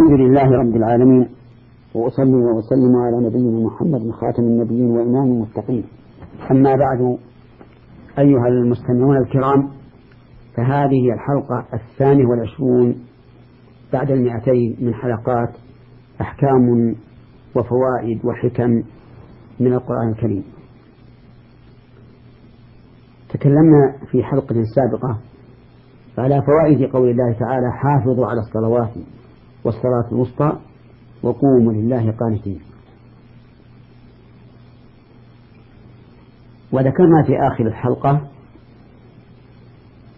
الحمد لله رب العالمين وأصلي وأسلم على نبينا محمد خاتم النبيين وإمام المتقين. أما بعد أيها المستمعون الكرام فهذه الحلقة الثانية والعشرون بعد المئتين من حلقات أحكام وفوائد وحكم من القرآن الكريم. تكلمنا في حلقة سابقة على فوائد قول الله تعالى حافظوا على الصلوات والصلاة الوسطى وقوموا لله قانتين. وذكرنا في آخر الحلقة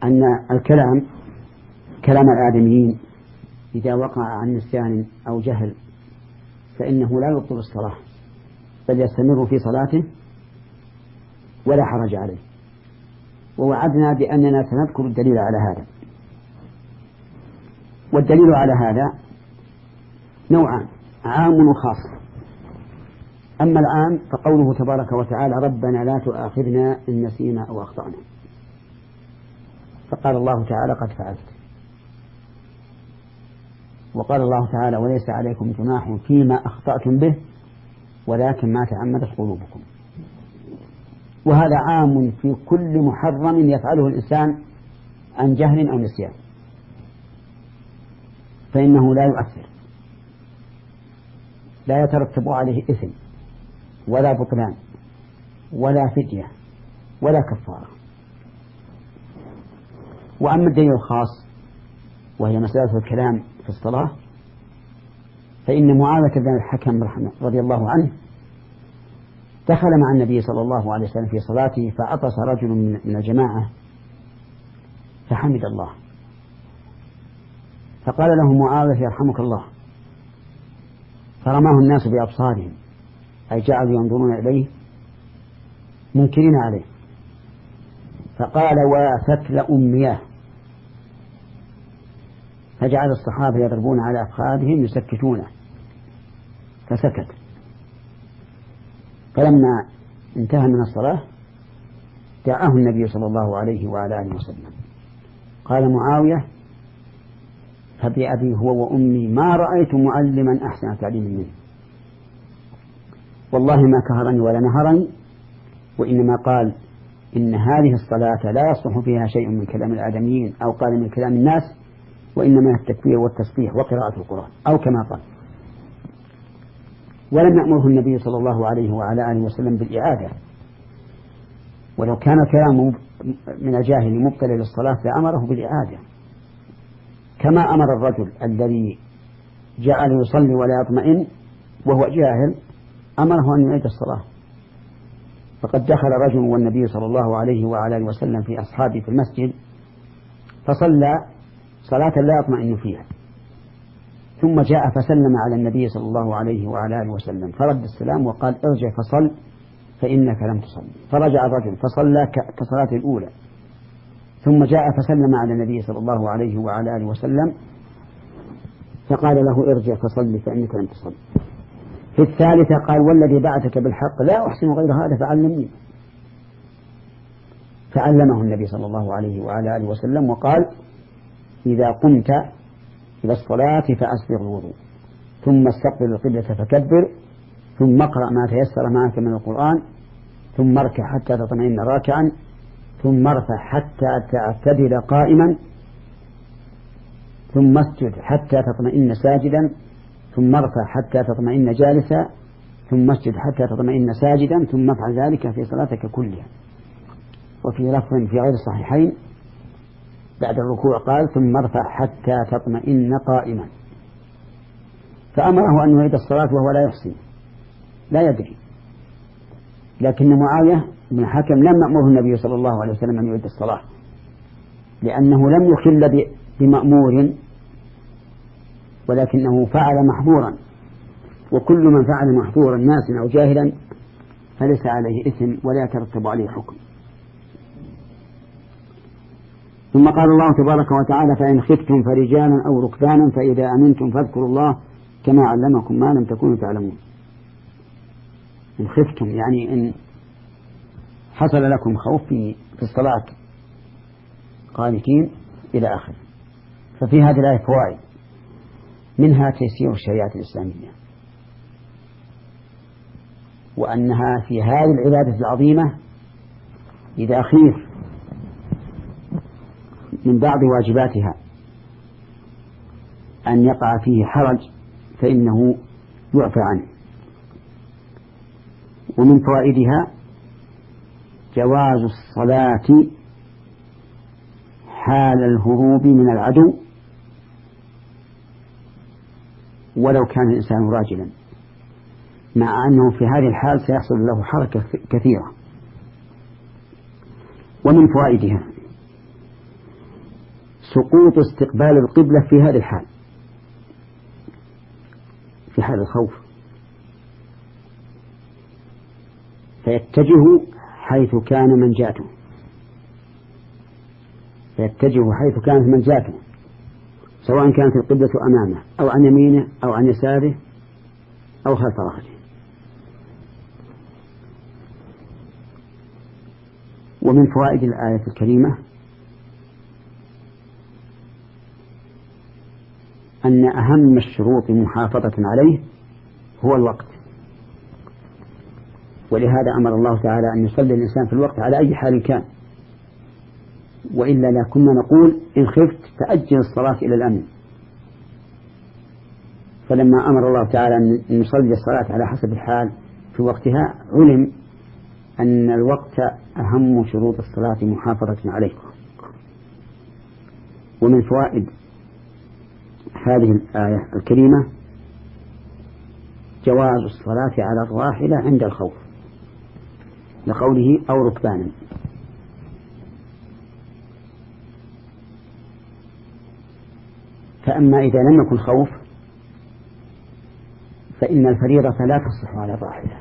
أن الكلام كلام الآدميين إذا وقع عن نسيان أو جهل فإنه لا يبطل الصلاة بل يستمر في صلاته ولا حرج عليه. ووعدنا بأننا سنذكر الدليل على هذا. والدليل على هذا نوعان عام وخاص. أما العام فقوله تبارك وتعالى ربنا لا تؤاخذنا إن نسينا أو أخطأنا فقال الله تعالى قد فعلت وقال الله تعالى وليس عليكم جناح فيما أخطأتم به ولكن ما تعمدت قلوبكم وهذا عام في كل محرم يفعله الإنسان عن جهل أو نسيان. فإنه لا يؤثر. لا يترتب عليه إثم ولا بطلان ولا فدية ولا كفارة. وأما الدليل الخاص وهي مسألة الكلام في الصلاة فإن معاذة بن الحكم رضي الله عنه دخل مع النبي صلى الله عليه وسلم في صلاته فعطس رجل من الجماعة فحمد الله. فقال له معاوية يرحمك الله. فرماه الناس بأبصارهم أي جعلوا ينظرون إليه منكرين عليه. فقال وفتل أمياه فجعل الصحابة يضربون على أفخاذهم يسكتونه فسكت. فلما انتهى من الصلاة دعاه النبي صلى الله عليه وعلى آله وسلم. قال معاوية فبأبي هو وأمي ما رأيت معلما أحسن تعليما منه. والله ما كهرني ولا نهرني وإنما قال إن هذه الصلاة لا يصلح فيها شيء من كلام الآدميين أو قال من كلام الناس وإنما التكبير والتسبيح وقراءة القرآن أو كما قال. ولم يأمره النبي صلى الله عليه وعلى آله وسلم بالإعادة. ولو كان كلام من الجاهل مبتلى للصلاة لأمره بالإعادة. كما أمر الرجل الذي جعل يصلي ولا يطمئن وهو جاهل أمره أن يعيد الصلاة. فقد دخل رجل والنبي صلى الله عليه وعلى آله وسلم في أصحابه في المسجد فصلى صلاة لا يطمئن فيها. ثم جاء فسلم على النبي صلى الله عليه وعلى آله وسلم فرد السلام وقال ارجع فصل فإنك لم تصل. فرجع الرجل فصلى كصلاة الأولى. ثم جاء فسلم على النبي صلى الله عليه وعلى آله وسلم فقال له ارجع فصل فإنك لم تصل. في الثالثة قال والذي بعثك بالحق لا أحسن غير هذا فعلمني. فعلمه النبي صلى الله عليه وعلى آله وسلم وقال إذا قمت إلى الصلاة فأسبغ الوضوء ثم استقبل القبلة فكبر ثم اقرأ ما تيسر معك من القرآن ثم اركع حتى تطمئن راكعا ثم ارفع حتى تعتدل قائما ثم اسجد حتى تطمئن ساجدا ثم ارفع حتى تطمئن جالسا ثم اسجد حتى تطمئن ساجدا ثم افعل ذلك في صلاتك كلها. وفي لفظ في غير الصحيحين بعد الركوع قال ثم ارفع حتى تطمئن قائما. فأمره أن يعيد الصلاة وهو لا يحسن لا يدري. لكن معاوية بن حكم لم يأمره النبي صلى الله عليه وسلم أن يعيد الصلاة لأنه لم يخل بمأمور ولكنه فعل محظورا وكل من فعل محظورا ناسا أو جاهلا فليس عليه إثم ولا يترتب عليه حكم. ثم قال الله تبارك وتعالى فإن خفتم فرجالا أو ركبانا فإذا أمنتم فاذكروا الله كما علمكم ما لم تكونوا تعلمون. إن خفتم يعني إن حصل لكم خوف في الصلاة قانتين إلى آخره ففي هذه الآية فوائد. منها تيسير الشريعة الإسلامية. وأنها في هذه العبادة العظيمة إذا خيف من بعض واجباتها أن يقع فيه حرج فإنه يعفى عنه. ومن فوائدها جواز الصلاة حال الهروب من العدو ولو كان الإنسان راجلا مع أنه في هذه الحال سيحصل له حركة كثيرة. ومن فوائدها سقوط استقبال القبلة في هذه الحال في حال الخوف. فيتجه حيث كان منجاته. فيتجه حيث كانت منجاته سواء كانت القبلة أمامه أو عن يمينه أو عن يساره أو خلف ظهره ومن فوائد الآية الكريمة أن أهم الشروط محافظة عليه هو الوقت. ولهذا أمر الله تعالى أن يصلي الإنسان في الوقت على أي حال كان. وإلا لا كنا نقول إن خفت فأجل الصلاة إلى الأمن. فلما أمر الله تعالى أن نصلي الصلاة على حسب الحال في وقتها علم أن الوقت أهم شروط الصلاة محافظة عليه. ومن فوائد هذه الآية الكريمة جواز الصلاة على الراحلة عند الخوف. لقوله أو ركبانا. فأما إذا لم يكن خوف فإن الفريضة لا تصح على الراحلة.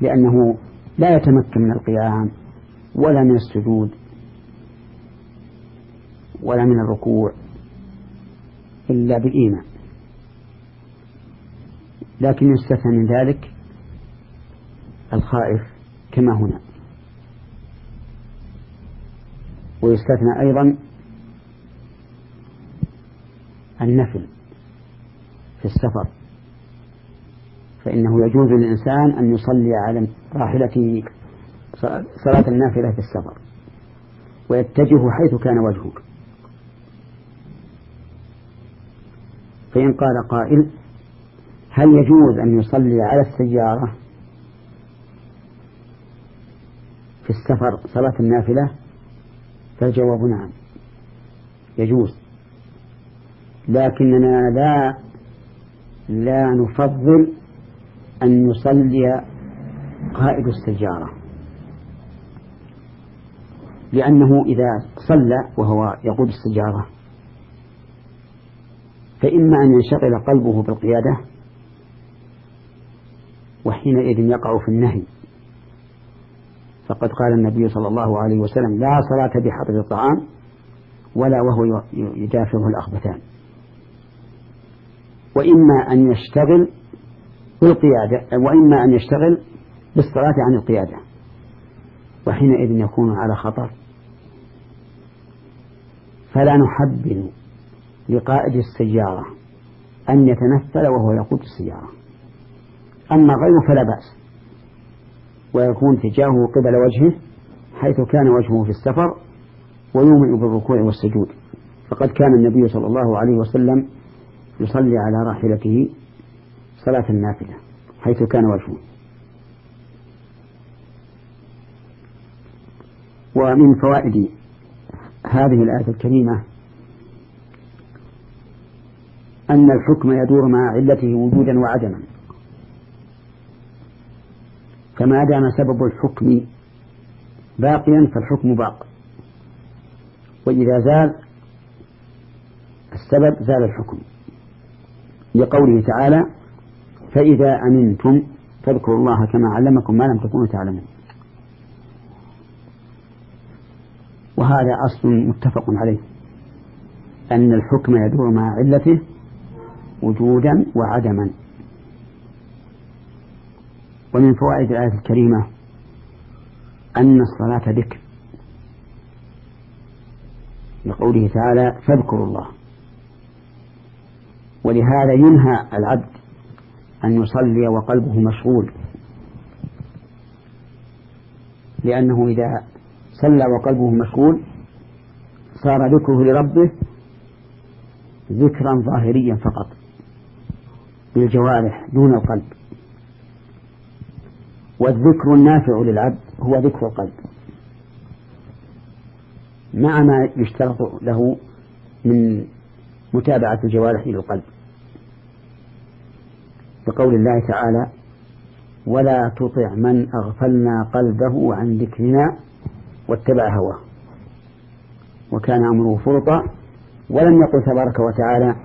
لأنه لا يتمكن من القيام ولا من السجود ولا من الركوع إلا بالإيمان. لكن يستثنى من ذلك الخائف كما هنا. ويستثنى أيضا النفل في السفر. فإنه يجوز للإنسان أن يصلي على راحلته صلاة النافلة في السفر ويتجه حيث كان وجهه. فإن قال قائل هل يجوز أن يصلي على السيارة في السفر صلاة النافلة؟ فالجواب نعم. يجوز. لكننا لا لا نفضل أن يصلي قائد السيارة. لأنه إذا صلى وهو يقود السيارة فإما أن ينشغل قلبه بالقيادة وحينئذ يقع في النهي. فقد قال النبي صلى الله عليه وسلم لا صلاة بحضر الطعام ولا وهو يدافعه الأخبثان. وإما أن يشتغل بالقيادة وإما أن يشتغل بالصلاة عن القيادة. وحينئذ يكون على خطر. فلا نحبذ لقائد السيارة أن يتنفل وهو يقود السيارة. أما غيره فلا بأس. ويكون تجاهه قبل وجهه حيث كان وجهه في السفر ويومئ بالركوع والسجود. فقد كان النبي صلى الله عليه وسلم يصلي على راحلته صلاة النافلة حيث كان وجهه. ومن فوائد هذه الآية الكريمة أن الحكم يدور مع علته وجودا وعدما. فما دام سبب الحكم باقيا فالحكم باق. وإذا زال السبب زال الحكم. لقوله تعالى فإذا أمنتم فاذكروا الله كما علمكم ما لم تكونوا تعلمون. وهذا أصل متفق عليه أن الحكم يدور مع علته وجودا وعدما. ومن فوائد الآية الكريمة أن الصلاة ذكر لقوله تعالى فاذكروا الله. ولهذا ينهى العبد أن يصلي وقلبه مشغول. لأنه إذا صلى وقلبه مشغول صار ذكره لربه ذكرا ظاهريا فقط بالجوارح دون القلب. والذكر النافع للعبد هو ذكر القلب. مع ما يشترط له من متابعة الجوارح للقلب. بقول الله تعالى ولا تطع من أغفلنا قلبه عن ذكرنا واتبع هواه. وكان أمره فرطا ولم يقل تبارك وتعالى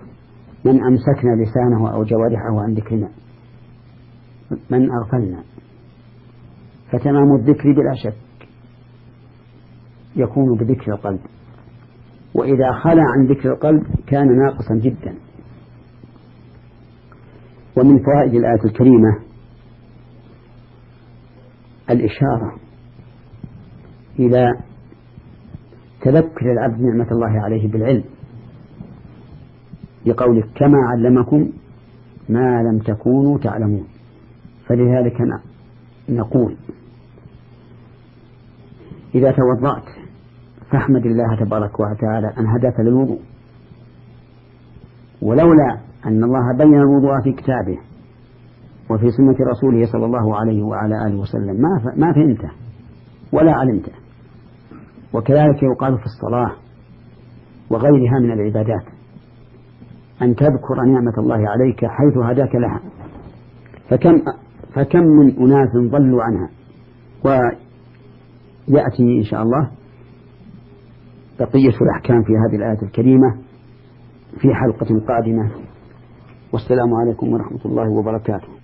من أمسكنا لسانه أو جوارحه عن ذكرنا. من أغفلنا. فتمام الذكر بلا شك يكون بذكر القلب. وإذا خلى عن ذكر القلب كان ناقصا جدا. ومن فوائد الآية الكريمة الإشارة إلى تذكر العبد نعمة الله عليه بالعلم بقوله كما علمكم ما لم تكونوا تعلمون. فلذلك نقول. إذا توضأت فاحمد الله تبارك وتعالى أن هداك للوضوء. ولولا أن الله بين الوضوء في كتابه وفي سنة رسوله صلى الله عليه وعلى آله وسلم ما ما فهمته ولا علمته. وكذلك يقال في الصلاة وغيرها من العبادات أن تذكر نعمة الله عليك حيث هداك لها. فكم فكم من أناس ضلوا عنها؟ ويأتي إن شاء الله بقية الأحكام في هذه الآية الكريمة في حلقة قادمة. والسلام عليكم ورحمة الله وبركاته.